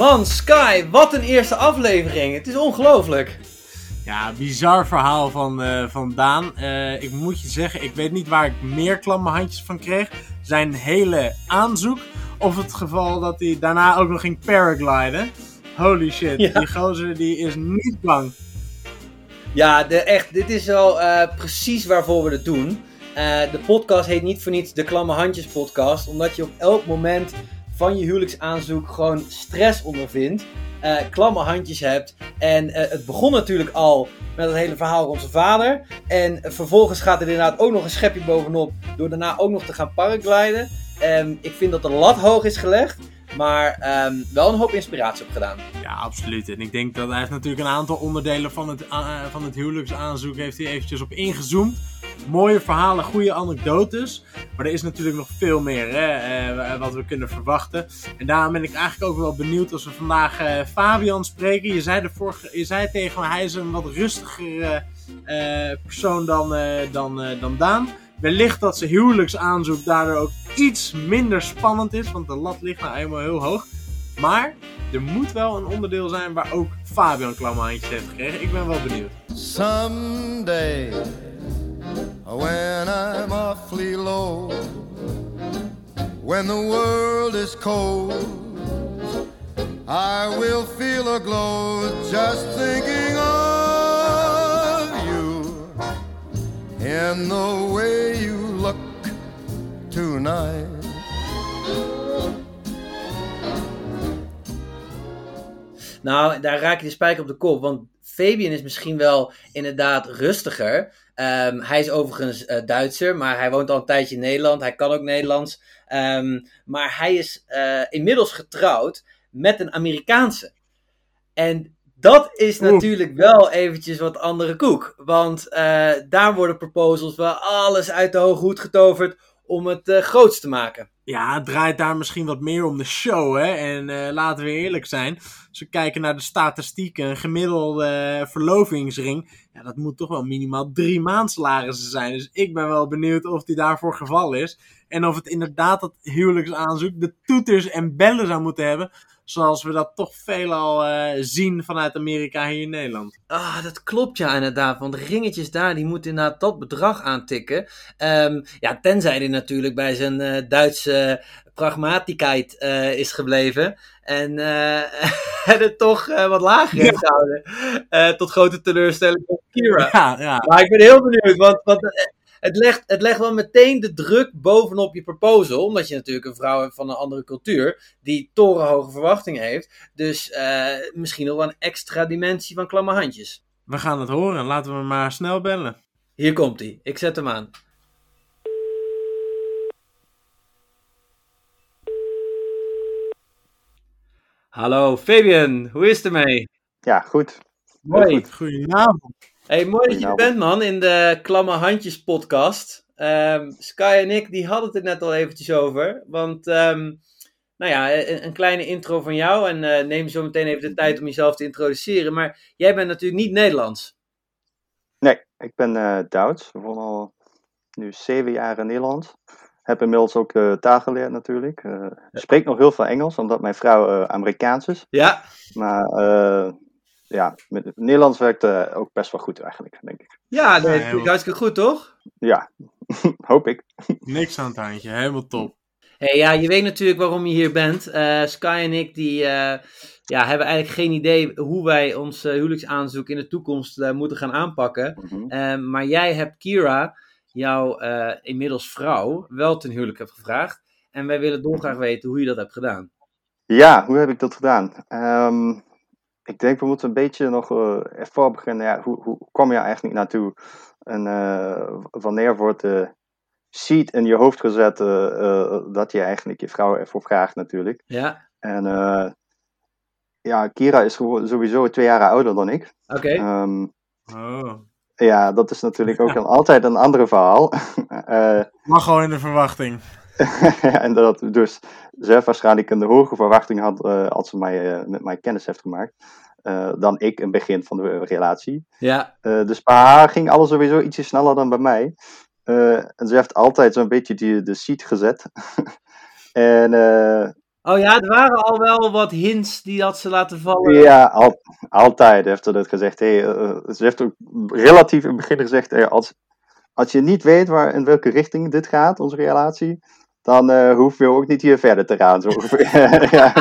Man, Sky, wat een eerste aflevering. Het is ongelooflijk. Ja, bizar verhaal van, uh, van Daan. Uh, ik moet je zeggen, ik weet niet waar ik meer klamme handjes van kreeg. Zijn hele aanzoek. Of het geval dat hij daarna ook nog ging paragliden. Holy shit, die gozer die is niet bang. Ja, echt, dit is wel uh, precies waarvoor we het doen. de podcast heet niet voor niets de Klamme Handjes podcast. Omdat je op elk moment van je huwelijksaanzoek gewoon stress ondervindt. Uh, klamme handjes hebt. En het begon natuurlijk al met het hele verhaal rond zijn vader. En vervolgens gaat er inderdaad ook nog een schepje bovenop. Door daarna ook nog te gaan paragliden. Um, ik vind dat de lat hoog is gelegd. Maar um, wel een hoop inspiratie op gedaan. Ja, absoluut. En ik denk dat hij natuurlijk een aantal onderdelen van het, uh, van het huwelijksaanzoek heeft hij eventjes op ingezoomd. Mooie verhalen, goede anekdotes. Maar er is natuurlijk nog veel meer hè, uh, wat we kunnen verwachten. En daarom ben ik eigenlijk ook wel benieuwd als we vandaag uh, Fabian spreken. Je zei, de vorige, je zei tegen me, hij is een wat rustiger persoon dan, dan, dan Daan. Wellicht dat zijn huwelijksaanzoek daardoor ook iets minder spannend is, want de lat ligt nou eenmaal heel hoog. Maar er moet wel een onderdeel zijn waar ook Fabian klamhandjes heeft gekregen. Ik ben wel benieuwd. Someday, when I'm awfully low, when the world is cold, I will feel a glow just thinking and the way you look tonight. Nou, daar raak je de spijker op de kop. Want Fabian is misschien wel inderdaad rustiger. Um, hij is overigens uh, Duitser, maar hij woont al een tijdje in Nederland. Hij kan ook Nederlands. Um, maar hij is uh, inmiddels getrouwd met een Amerikaanse. En dat is Oeh. natuurlijk wel eventjes wat andere koek. Want uh, daar worden proposals wel alles uit de hoge hoed getoverd om het uh, groots te maken. Ja, het draait daar misschien wat meer om de show, hè. En uh, laten we eerlijk zijn, als we kijken naar de statistieken, een gemiddelde verlovingsring, ja, dat moet toch wel minimaal drie maandsalarissen zijn. Dus ik ben wel benieuwd of die daarvoor geval is. En of het inderdaad dat huwelijksaanzoek de toeters en bellen zou moeten hebben, zoals we dat toch veelal uh, zien vanuit Amerika hier in Nederland. Ah, dat klopt ja inderdaad. Want ringetjes daar, die moeten inderdaad dat bedrag aantikken. Um, ja, tenzij hij natuurlijk bij zijn uh, Duitse pragmatigheid uh, is gebleven. En het toch wat lager heeft ja. gehouden. tot grote teleurstelling van Kira. Ja, ja. Maar ik ben heel benieuwd, want... want het legt, het legt wel meteen de druk bovenop je proposal. Omdat je natuurlijk een vrouw hebt van een andere cultuur. Die torenhoge verwachtingen heeft. Dus uh, misschien nog wel een extra dimensie van klamme handjes. We gaan het horen. Laten we maar snel bellen. Hier komt hij. Ik zet hem aan. Hallo Fabian, hoe is het ermee? Ja, goed. Mooi. Goed. Goedenavond. Hey, mooi dat je er bent, man, in de Klamme Handjes podcast. Um, Sky en ik, die hadden het er net al eventjes over. Want, um, nou ja, een, een, kleine intro van jou. En uh, neem zo meteen even de tijd om jezelf te introduceren. Maar jij bent natuurlijk niet Nederlands. Nee, ik ben uh, Duits. Ik woon al nu zeven jaar in Nederland. Heb inmiddels ook uh, taal geleerd natuurlijk. Uh, spreek nog heel veel Engels, omdat mijn vrouw Amerikaans is. Ja. Maar ja, met het Nederlands werkt uh, ook best wel goed eigenlijk, denk ik. Ja, dat is hartstikke goed, toch? Ja, hoop ik. Niks aan het handje, helemaal top. Hey, ja, je weet natuurlijk waarom je hier bent. Uh, Sky en ik die, uh, ja, hebben eigenlijk geen idee hoe wij ons huwelijksaanzoek in de toekomst moeten gaan aanpakken. Mm -hmm. maar jij hebt Kira, jouw inmiddels vrouw, wel ten huwelijk hebt gevraagd. En wij willen dolgraag weten hoe je dat hebt gedaan. Ja, hoe heb ik dat gedaan? Um, ik denk we moeten een beetje nog uh, ervoor beginnen. Ja, hoe, hoe kom je eigenlijk naartoe? En uh, wanneer wordt de seed in je hoofd gezet uh, dat je eigenlijk je vrouw ervoor vraagt natuurlijk. Ja. En ja, Kira is sowieso twee jaar ouder dan ik. Oké. Okay. Um, oh. Ja, dat is natuurlijk ook een, altijd een ander verhaal. Mag gewoon in de verwachting. en dat dus zelf waarschijnlijk een hoge verwachting had uh, als ze mij, uh, met mij kennis heeft gemaakt. eh, dan ik in het begin van de relatie. Ja. Eh, dus bij haar ging alles sowieso ietsje sneller dan bij mij. Eh, en ze heeft altijd zo'n beetje die, de seat gezet. en eh, Oh ja, er waren al wel wat hints die had ze laten vallen. ja, al, altijd heeft ze dat gezegd. Hey, eh, ze heeft ook relatief in het begin gezegd, hey, als, als je niet weet waar, in welke richting dit gaat, onze relatie, dan eh hoef je ook niet hier verder te gaan. Zo ja.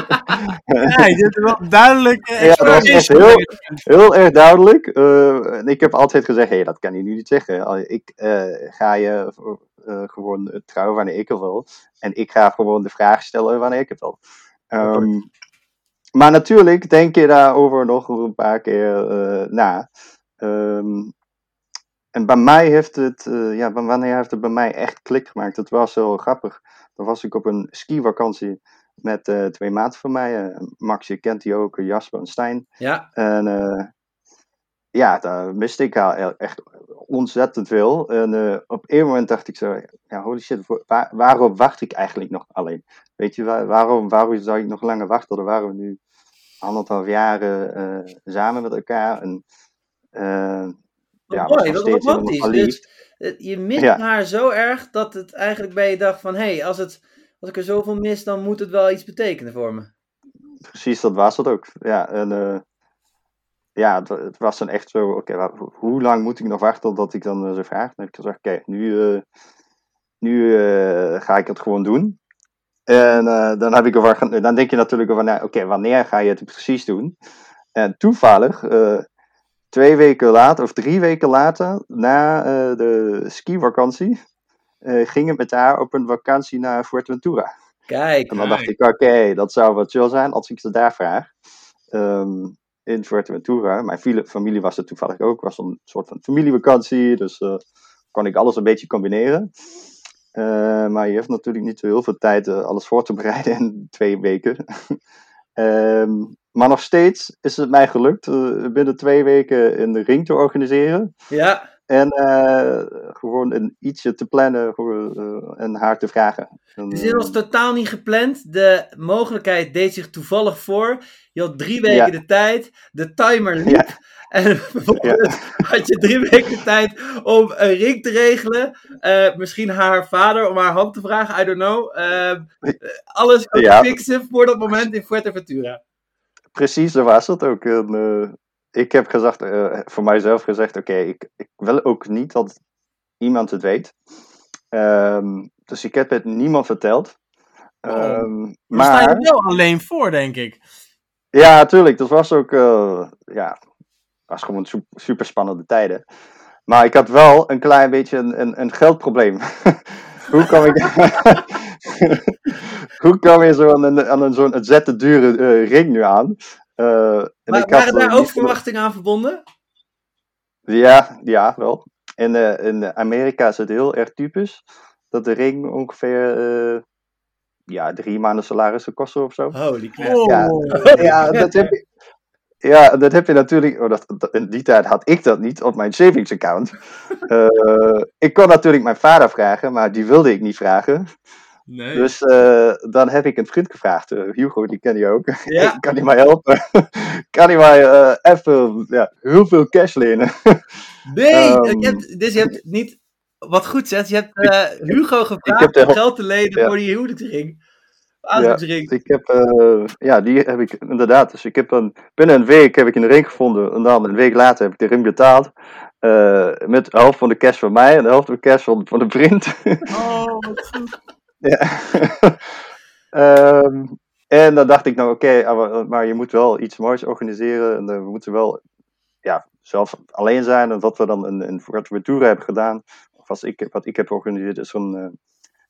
Ja, je hebt wel duidelijk. eh, Ja, dat was heel, heel erg duidelijk. Eh, en ik heb altijd gezegd, hé, dat kan je nu niet zeggen. Ik ga je gewoon trouwen wanneer ik het wil. En ik ga gewoon de vraag stellen wanneer ik het wil. Ehm, maar natuurlijk denk je daarover nog een paar keer na. Ehm, en bij mij heeft het, ja, wanneer heeft het bij mij echt klik gemaakt? Het was heel grappig. Dan was ik op een skivakantie met eh, twee maten van mij. eh, Max, je kent die ook, eh, Jasper en Stijn. Ja. En ja, daar miste ik haar e- echt ontzettend veel. En op een moment dacht ik zo, ja, holy shit, waar, waarom wacht ik eigenlijk nog alleen? Weet je, waar- waarom, waarom zou ik nog langer wachten? Dan waren we nu anderhalf jaren eh, samen met elkaar. En, ja, mooi, wat romantisch. Dus, eh, je mist Ja. haar zo erg dat het eigenlijk bij je dacht van... Hé, hey, als, het, als ik er zoveel mis, dan moet het wel iets betekenen voor me. Precies, dat was het ook. Ja, en eh, ja, het, wa- het was dan echt zo, oké, hoe lang moet ik nog wachten totdat ik dan eh, zo vraag? Dan heb ik gezegd, oké, nu, nu ga ik het gewoon doen. En dan, heb ik dan denk je natuurlijk over, na, oké, wanneer ga je het precies doen? En toevallig, twee weken later, of drie weken later, na eh, de skivakantie, eh ging ik met haar op een vakantie naar Fuerteventura. Kijk. En dan dacht ik, oké, dat zou wat chill zijn als ik ze daar vraag. Ehm, in Fuerteventura. Mijn familie was er toevallig ook. Het was een soort van familievakantie. Dus eh, kon ik alles een beetje combineren. Maar je hebt natuurlijk niet zo heel veel tijd eh, alles voor te bereiden in twee weken. Ehm, maar nog steeds is het mij gelukt eh, binnen twee weken een ring te organiseren. Ja. En eh, gewoon een ietsje te plannen voor, eh, en haar te vragen. En, Dus dit was totaal niet gepland. De mogelijkheid deed zich toevallig voor. Je had drie weken Ja. de tijd. De timer liep. Ja. En vervolgens had je drie weken de tijd om een ring te regelen. Misschien haar vader om haar hand te vragen. I don't know. Alles Ja. fixen voor dat moment in Fuerteventura. Precies, zo was het ook. En, eh, ik heb gezegd, eh, voor mijzelf gezegd, oké, ik, ik wil ook niet dat iemand het weet. Ehm, dus ik heb het niemand verteld. Oh. Ehm, Maar sta je wel alleen voor, denk ik. ja, natuurlijk, dat was ook, eh, ja, was gewoon su- super spannende tijden. Maar ik had wel een klein beetje een, een, een geldprobleem. Hoe kwam ik... Hoe kwam je zo aan een, aan een zo'n zette dure eh, ring nu aan? Eh, en Maar ik had, waren daar ook niet- verwachtingen aan verbonden? Ja, ja, wel. In, eh, in Amerika is het heel erg typisch dat de ring ongeveer eh, ja, drie maanden salarissen kosten of zo. Holy crap. Oh. Ja. Ja, dat heb je, ja, dat heb je natuurlijk. Oh, dat, dat- in die tijd had ik dat niet op mijn savings account. Eh, ik kon natuurlijk mijn vader vragen, maar die wilde ik niet vragen. Nee. Dus eh, dan heb ik een vriend gevraagd. eh, Hugo, die ken je ook. Ja. kan hij mij helpen? kan hij mij even ja, heel veel cash lenen? Nee, Ehm. je hebt, dus je hebt niet... Wat goed zegt, je hebt Hugo gevraagd om geld te lenen Ja. voor die huwelijksring. Aanzoeksring. Ik heb, eh, ja, die heb ik inderdaad. Dus ik heb dan, binnen een week heb ik een ring gevonden. En dan een week later heb ik de ring betaald. Eh, met de helft van de cash van mij en de helft van de cash van, van de vriend. Oh, wat goed. ja. Ehm, en dan dacht ik nou, oké, ah, maar, je moet wel iets moois organiseren. En eh, we moeten wel ja, zelf alleen zijn. En wat we dan in, in Fuerteventura hebben gedaan, of wat ik, wat ik heb georganiseerd, is een, eh,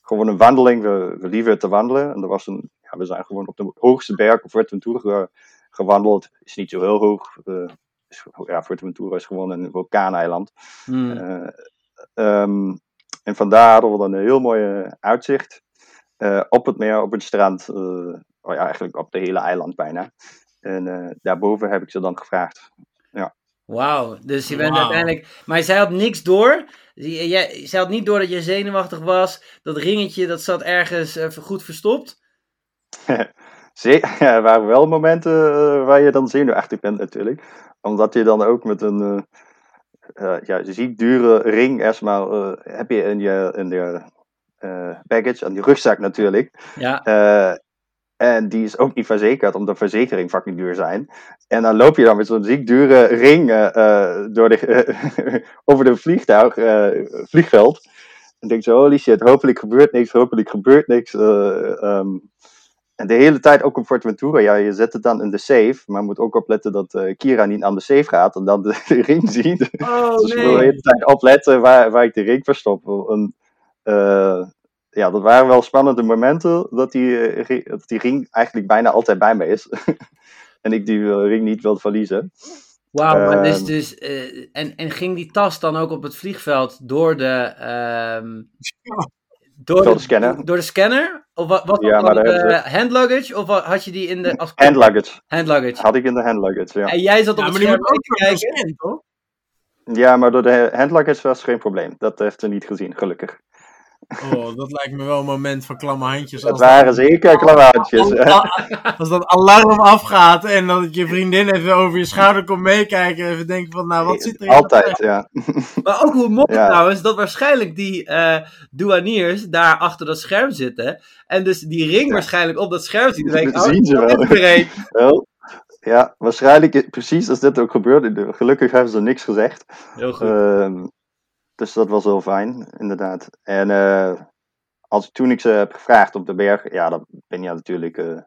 gewoon een wandeling. We, we liever te wandelen. En er was een, ja, we zijn gewoon op de hoogste berg op Fuerteventura ge- gewandeld. Is niet zo heel hoog. eh, is, ja, Fuerteventura is gewoon een vulkaaneiland. Hmm. Eh, ehm, en vandaar hadden we dan een heel mooi uitzicht. eh, op het meer, op het strand. eh, oh ja, eigenlijk op de hele eiland bijna. En daarboven heb ik ze dan gevraagd. Wauw, dus je bent uiteindelijk... Maar zij had niks door. Jij, jij- zij had niet door dat je zenuwachtig was. Dat ringetje, dat zat ergens eh, goed verstopt. Ze- ja, er waren wel momenten eh, waar je dan zenuwachtig bent natuurlijk. Omdat je dan ook met een eh, eh, ja, ziek dure ring erstmal eh, heb je in je, in je eh, baggage, aan die rugzak natuurlijk. Ja, Eh, en die is ook niet verzekerd, omdat de verzekering fucking duur zijn. En dan loop je dan met zo'n ziek dure ring eh, eh, door de, over de vliegtuig, eh, vliegveld. En denk zo, holy shit, hopelijk gebeurt niks, hopelijk gebeurt niks. eh, ehm. en de hele tijd ook op Forteventura, ja, je zet het dan in de safe. Maar moet ook opletten dat Kira niet aan de safe gaat en dan de, de ring ziet. Oh Dus ik wil de hele tijd opletten waar, waar ik de ring verstop. En, ja, dat waren wel spannende momenten dat die, eh, dat die ring eigenlijk bijna altijd bij me is. en ik die eh, ring niet wil verliezen. Wauw, maar dus, Ehm. dus, eh, en, en ging die tas dan ook op het vliegveld door de, ehm, door, Door de scanner. Door de scanner? Of wa- was dat Ja, de hand luggage? Of had je die in de... Als Hand luggage. hand luggage. Had ik in de hand luggage, ja. En jij zat op Ja, het scherm te kijken? toch? Ja, maar door de hand luggage was geen probleem. Dat heeft ze niet gezien, gelukkig. Oh, dat lijkt me wel een moment van klamme handjes. Als, waren zeker klavertjes. dat, als dat alarm afgaat en dat je vriendin even over je schouder komt meekijken. En even denken van, nou, wat zit er in dat Altijd, ja. Maar ook hoe mooi Ja. trouwens, dat waarschijnlijk die eh douaniers daar achter dat scherm zitten. En dus die ring Ja. waarschijnlijk op dat scherm zien. Dat oh, zien ze dat wel. Ja, waarschijnlijk precies als dit ook gebeurde. Gelukkig hebben ze niks gezegd. Heel goed. Ehm, dus dat was heel fijn, inderdaad. En eh, als, toen ik ze heb gevraagd op de berg, ja, dan ben je natuurlijk eh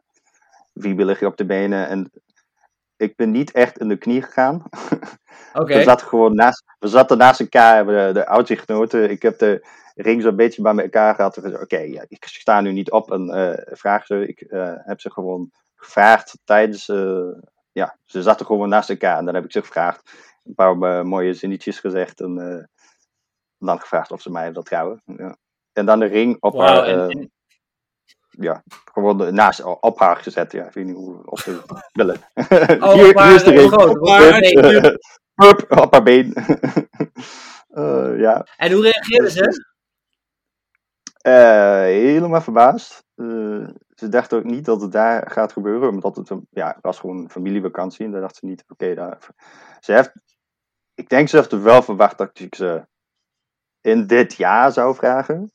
wiebelig op de benen. En ik ben niet echt in de knie gegaan. Oké. We zaten gewoon naast, we zaten naast elkaar, de, de genoten. Ik heb de ring zo'n beetje bij elkaar gehad. Oké, ja, ik sta nu niet op en eh, vraag ze. Ik heb ze gewoon gevraagd tijdens. ja, ze zaten gewoon naast elkaar en dan heb ik ze gevraagd. Een paar mooie zinnetjes gezegd en dan gevraagd of ze mij wilden trouwen. Ja. En dan de ring op haar. en- eh, en- ja, gewoon naast, op haar gezet. Ja, ik weet niet hoe, op de billen. Oh, hier, maar, hier is de eh, ring. groot. Nee. Hup, op haar been. Eh, ja. En hoe reageerden ze? Eh, helemaal verbaasd. Ze dachten ook niet dat het daar gaat gebeuren, omdat het een, ja, het was gewoon een familievakantie. En daar dachten ze niet, oké, daar. Ze heeft, ik denk ze heeft er wel verwacht dat ik ze in dit jaar zou vragen.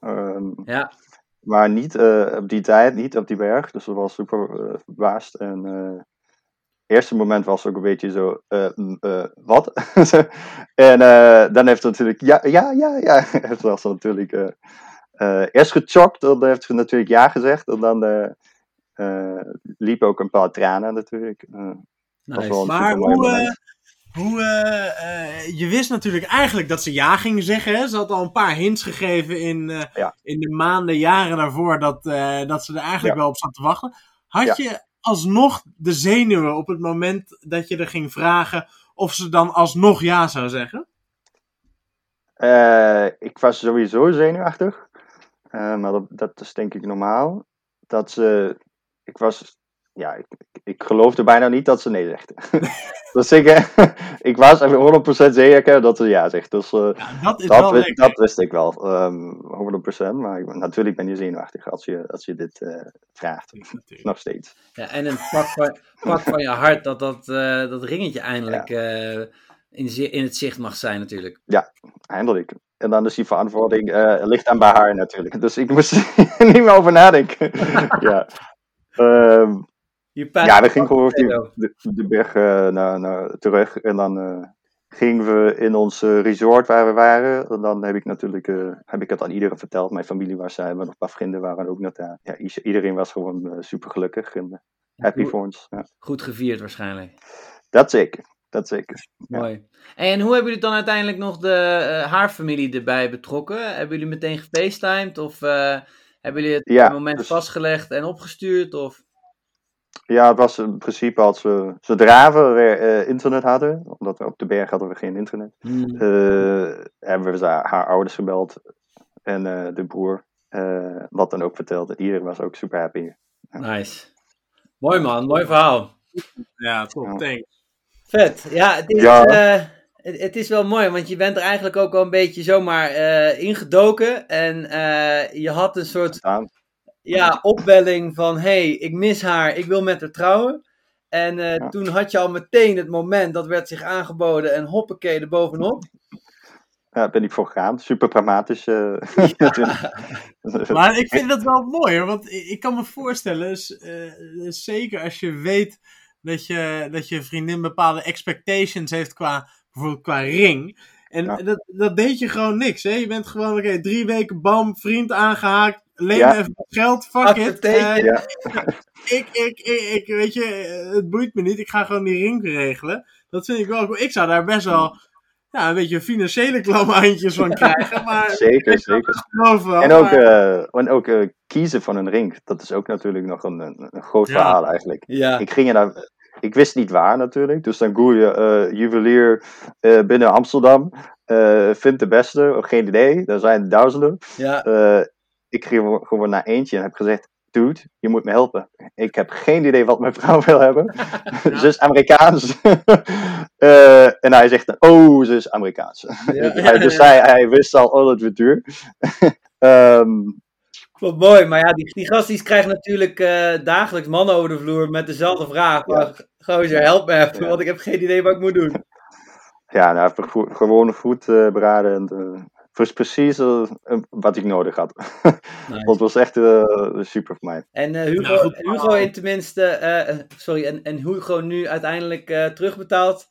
Ehm, Ja. maar niet eh, op die tijd, niet op die berg. Dus ze was super eh, verbaasd. En eh eerste moment was ook een beetje zo, mm, wat? en dan heeft ze natuurlijk, ja, ja, ja, ja. Heeft was natuurlijk eerst gechokt, dan heeft ze natuurlijk ja gezegd. En dan eh eh, liep ook een paar tranen natuurlijk. Dat was Nice. wel een Maar hoe, hoe eh, eh, je wist natuurlijk eigenlijk dat ze ja gingen zeggen. Hè? Ze had al een paar hints gegeven in, eh, Ja. in de maanden, jaren daarvoor dat, dat ze er eigenlijk Ja. wel op zat te wachten. Had Ja. je alsnog de zenuwen op het moment dat je er ging vragen of ze dan alsnog ja zou zeggen? Ik was sowieso zenuwachtig. Maar dat, dat is denk ik normaal. Dat ze. Ik was. Ja, ik, ik, ik geloofde bijna niet dat ze nee zegt. dus ik, ik was even 100% zeker dat ze ja zegt. Dus eh, Ja, dat is dat, wel wist, dat wist ik wel. ehm 100%. Maar ik- natuurlijk ben je zenuwachtig als je, als je dit eh, vraagt. Natuurlijk. Nog steeds. Ja, en een pak van, pak van je hart dat dat, eh, dat ringetje eindelijk eh, in, in het zicht mag zijn natuurlijk. Eindelijk. En dan is die verantwoording eh, ligt aan bij haar natuurlijk. Dus ik moest er niet meer over nadenken. ja. Ehm, Ja, we gingen gewoon de, de berg eh, naar, naar, terug. En dan eh, gingen we in ons eh, resort waar we waren. En dan heb ik natuurlijk heb ik het aan iedereen verteld. Mijn familie was daar, nog een paar vrienden waren ook net daar. Ja, iedereen was gewoon super gelukkig en happy Goed. voor ons. Ja. Goed gevierd waarschijnlijk. Dat zeker, dat zeker. Ja. Mooi. En hoe hebben jullie dan uiteindelijk nog de, haar familie erbij betrokken? Hebben jullie meteen gefacetimed of hebben jullie het Ja, moment dus- vastgelegd en opgestuurd? Of... Ja, het was in principe als we zodra we weer eh, internet hadden, omdat we op de berg hadden we geen internet, Hmm. eh, hebben we haar, haar ouders gebeld en eh, de broer. eh, wat dan ook verteld. En iedereen was ook super happy. Nice. Mooi man, mooi verhaal. Ja, top, Ja. thanks. Vet. Ja, het is, Ja. eh, het, het is wel mooi, want je bent er eigenlijk ook al een beetje zomaar eh, ingedoken. En eh, je had een soort. Ja, opbelling van hey, ik mis haar, ik wil met haar trouwen. En eh, Ja. toen had je al meteen het moment, dat werd zich aangeboden en hoppakee er bovenop. Ja, ben ik voor gegaan. Super pragmatisch. eh, natuurlijk. Maar ik vind dat wel mooi, hoor, want ik kan me voorstellen, eh, zeker als je weet dat je, dat je vriendin bepaalde expectations heeft qua, bijvoorbeeld qua ring. En Ja. dat, dat deed je gewoon niks, hè? Je bent gewoon, oké, drie weken, bam, vriend aangehaakt, leen Ja. even geld, fuck it. Accepteer Eh, Ja. ik, ik, ik, ik, weet je, eh, het boeit me niet, ik ga gewoon die ring regelen. Dat vind ik wel cool. Ik zou daar best wel, ja, een beetje financiële klamme handjes van krijgen, maar Zeker, zeker. wel. En ook, maar- eh, en ook eh, kiezen van een ring. Dat is ook natuurlijk nog een, een, een groot Ja. verhaal eigenlijk. Ja, Ik ging er naar, ik wist niet waar natuurlijk. Dus dan google je eh, juwelier eh, binnen Amsterdam. eh vind de beste, geen idee. Er zijn duizenden. ja, Eh, ik ging gewoon- naar eentje en heb gezegd: Dude, je moet me helpen. Ik heb geen idee wat mijn vrouw wil hebben. ze is Amerikaans. Eh, en hij zegt: Oh, ze is Amerikaans. ja, Hij- dus hij, hij wist al, oh, dat wordt duur. Ehm, Wat mooi, maar ja, die, die gast krijgt natuurlijk eh, dagelijks mannen over de vloer met dezelfde vraag. Ja. Gozer, help me even, Ja. want ik heb geen idee wat ik moet doen. ja, nou, gewoon goed eh, beraden. En, was precies eh, wat ik nodig had. Nice. Dat was echt eh, super voor mij. En eh, Hugo, Nou. Hugo in tenminste, sorry, en, en Hugo nu uiteindelijk eh, terugbetaald.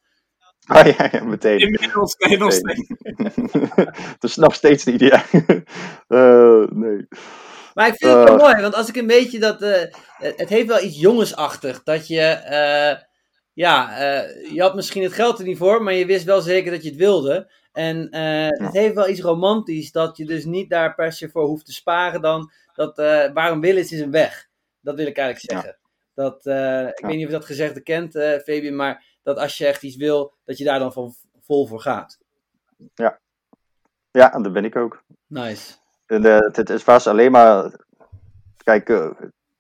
Ah ja, ja meteen. Inmiddels nee, nog steeds. Is nog steeds niet, ja. Eh, nee. Maar ik vind het wel mooi, want als ik een beetje dat. eh, het heeft wel iets jongensachtig. Dat je. eh, ja, eh, je had misschien het geld er niet voor, maar je wist wel zeker dat je het wilde. En eh, het heeft wel iets romantisch dat je dus niet daar per se voor hoeft te sparen dan. Dat, eh, waarom is, is een weg. Dat wil ik eigenlijk Ja. zeggen. Dat, eh, ik Ja. weet niet of je dat gezegde kent, Fabian, maar dat als je echt iets wil, dat je daar dan van vol voor gaat. Ja, en dat ben ik ook. Nice. En, het, het was alleen maar. Kijk,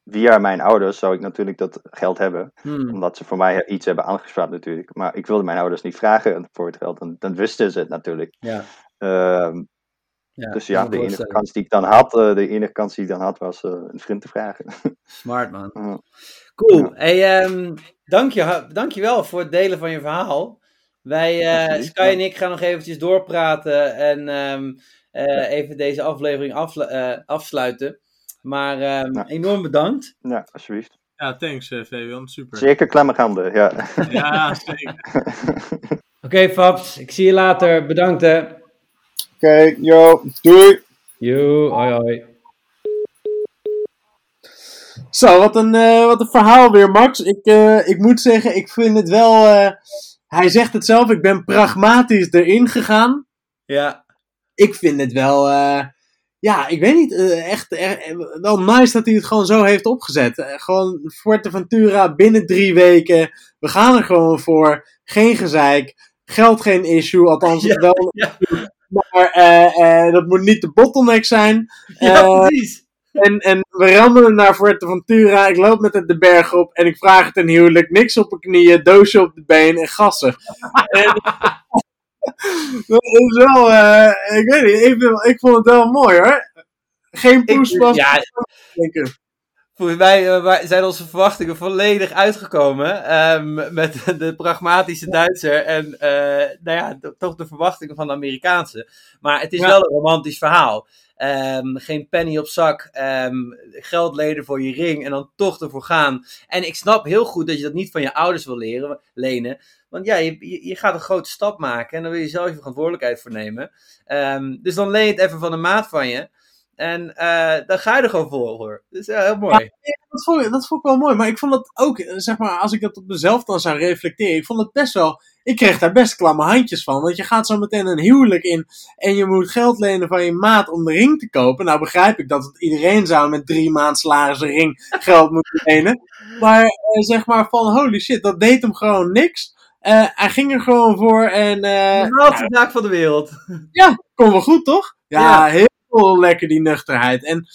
via mijn ouders zou ik natuurlijk dat geld hebben. Hmm. Omdat ze voor mij iets hebben aangespraakt natuurlijk. Maar ik wilde mijn ouders niet vragen voor het geld. En dan wisten ze het natuurlijk. Ja. Ehm, ja, dus ja, de enige kans die ik dan had, eh, de enige kans die ik dan had, was eh, een vriend te vragen. Smart man. Ja. Cool. Ja. Hey, ehm, dank, je, dank je wel voor het delen van je verhaal. Wij, eh, Sky en ik gaan nog eventjes doorpraten en ehm, eh, even deze aflevering afslu- afsluiten. Maar ehm, Ja. enorm bedankt. ja, alsjeblieft. Ja, thanks eh, Fabian, super. Zeker klemme handen, ja. Ja, zeker. Oké, Fabs. Ik zie je later. Bedankt hè. Oké, yo, doei. Yo, hoi hoi. Zo, wat een, eh, wat een verhaal weer, Max. Ik, eh, ik moet zeggen, ik vind het wel. eh, hij zegt het zelf, ik ben pragmatisch erin gegaan. Ja, Ik vind het wel. Ja, ik weet niet. eh, echt eh, wel nice dat hij het gewoon zo heeft opgezet. Eh, gewoon Fuerteventura binnen drie weken. We gaan er gewoon voor. Geen gezeik. Geld geen issue. Althans, Ja, wel. ja. Maar eh, dat moet niet de bottleneck zijn. ja precies. En, en we rammelen naar Fuerteventura. Ik loop met het de berg op en ik vraag het een huwelijk. Niks op mijn knieën, doosje op de been en gassen. en, dat is wel, eh, ik weet niet, ik, vind- ik vond het wel mooi hoor. Geen poespas, ja. Volgens mij eh, zijn onze verwachtingen volledig uitgekomen. ehm, met de pragmatische Duitser en eh, nou ja, to- toch de verwachtingen van de Amerikaanse. Maar het is Ja. wel een romantisch verhaal. Ehm, geen penny op zak, ehm, geld lenen voor je ring en dan toch ervoor gaan. En ik snap heel goed dat je dat niet van je ouders wil leren, lenen. Want ja, je, gaat een grote stap maken en dan wil je zelf je verantwoordelijkheid voor nemen. Ehm, dus dan leen het even van een maat van je. En eh, dan ga je er gewoon voor. hoor. Dus ja, heel mooi. Dat vond, ik, dat vond ik wel mooi, maar ik vond het ook, eh, zeg maar, als ik dat op mezelf dan zou reflecteren, ik vond het best wel, ik kreeg daar best klamme handjes van. Want je gaat zo meteen een huwelijk in en je moet geld lenen van je maat om de ring te kopen. Nou begrijp ik dat iedereen zou met drie maand salaris ring geld moeten lenen. Maar eh, zeg maar van, holy shit, dat deed hem gewoon niks. Eh, hij ging er gewoon voor en eh, De grootste zaak van de wereld. kon wel goed, toch? Ja, Ja. heel lekker die nuchterheid. En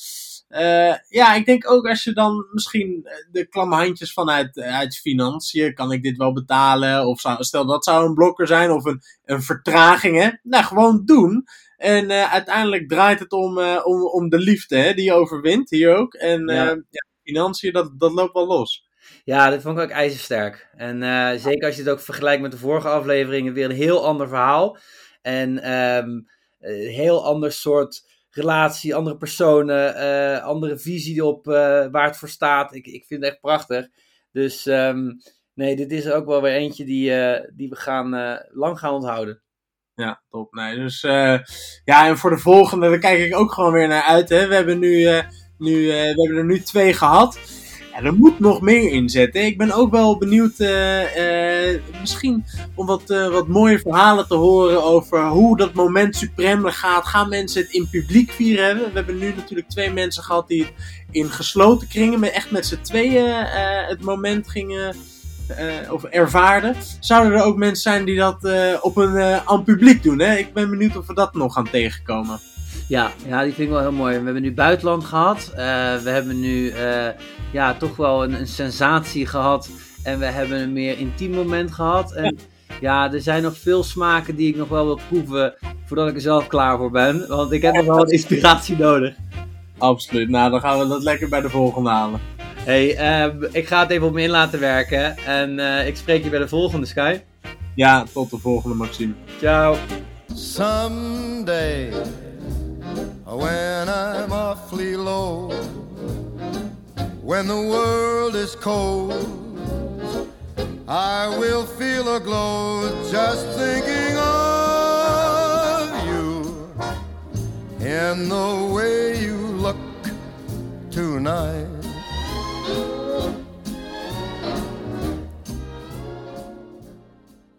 Eh, ja, ik denk ook als je dan misschien de klamme handjes vanuit uit financiën, kan ik dit wel betalen? Of zou, stel dat zou een blokker zijn of een, een vertraging, hè? Nou, gewoon doen. En uh, uiteindelijk draait het om, om, om de liefde hè, die je overwint, hier ook. En ja. ja financiën, dat, dat loopt wel los. Ja, dit vond ik ook ijzersterk. En zeker als je het ook vergelijkt met de vorige afleveringen, weer een heel ander verhaal. En um, een heel ander soort relatie, andere personen, uh, andere visie op uh, waar het voor staat. Ik, ik vind het echt prachtig. Dus um, nee, dit is ook wel weer eentje die, die we gaan, lang gaan onthouden. Ja, top. Nee, dus ja, en voor de volgende, daar kijk ik ook gewoon weer naar uit. Hè. We hebben nu, nu we hebben er nu twee gehad. Ja, er moet nog meer in zitten. Ik ben ook wel benieuwd, uh, uh, misschien om wat, uh, wat mooie verhalen te horen over hoe dat moment supreme gaat. Gaan mensen het in publiek vieren hebben? We hebben nu natuurlijk twee mensen gehad die het in gesloten kringen, met, echt met z'n tweeën het moment gingen of ervaarden. Zouden er ook mensen zijn die dat op een aan publiek doen? Hè? Ik ben benieuwd of we dat nog gaan tegenkomen. Ja, ja, die vind ik wel heel mooi. We hebben nu buitenland gehad. Uh, we hebben nu uh, ja, toch wel een, een, sensatie gehad. En we hebben een meer intiem moment gehad. En ja. er zijn nog veel smaken die ik nog wel wil proeven voordat ik er zelf klaar voor ben. Want ik heb nog wel wat inspiratie nodig. Absoluut. Nou, dan gaan we dat lekker bij de volgende halen. Hey, uh, ik ga het even op me in laten werken. En ik spreek je bij de volgende, Sky. Ja, tot de volgende, Maxime. Ciao. Someday. When I'm awfully low, when the world is cold, I will feel a glow just thinking of you and the way you look tonight.